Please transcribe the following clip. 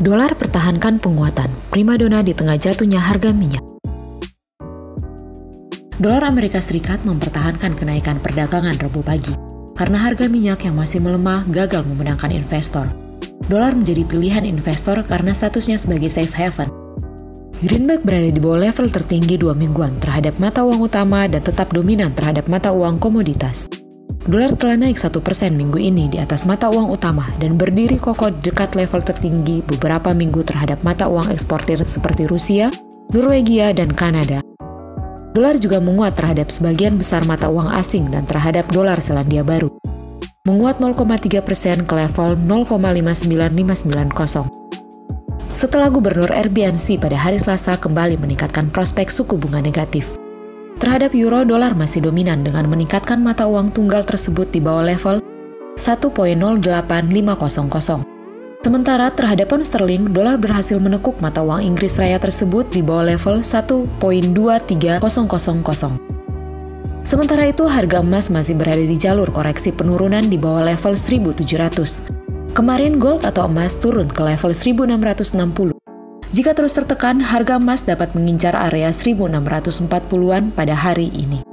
Dolar pertahankan penguatan, primadona di tengah jatuhnya harga minyak. Dolar Amerika Serikat mempertahankan kenaikan perdagangan Rabu pagi karena harga minyak yang masih melemah gagal memenangkan investor. Dolar menjadi pilihan investor karena statusnya sebagai safe haven. Greenback berada di bawah level tertinggi dua mingguan terhadap mata uang utama dan tetap dominan terhadap mata uang komoditas. Dolar telah naik 1% minggu ini di atas mata uang utama dan berdiri kokoh dekat level tertinggi beberapa minggu terhadap mata uang eksportir seperti Rusia, Norwegia, dan Kanada. Dolar juga menguat terhadap sebagian besar mata uang asing dan terhadap dolar Selandia Baru. Menguat 0,3 persen ke level 0,59590. Setelah Gubernur RBNC pada hari Selasa kembali meningkatkan prospek suku bunga negatif. Terhadap euro, dolar masih dominan dengan meningkatkan mata uang tunggal tersebut di bawah level 1.08500. Sementara terhadap pound sterling, dolar berhasil menekuk mata uang Inggris Raya tersebut di bawah level 1.23000. Sementara itu, harga emas masih berada di jalur koreksi penurunan di bawah level 1700. Kemarin gold atau emas turun ke level 1660 jika terus tertekan, harga emas dapat mengincar area 1640-an pada hari ini.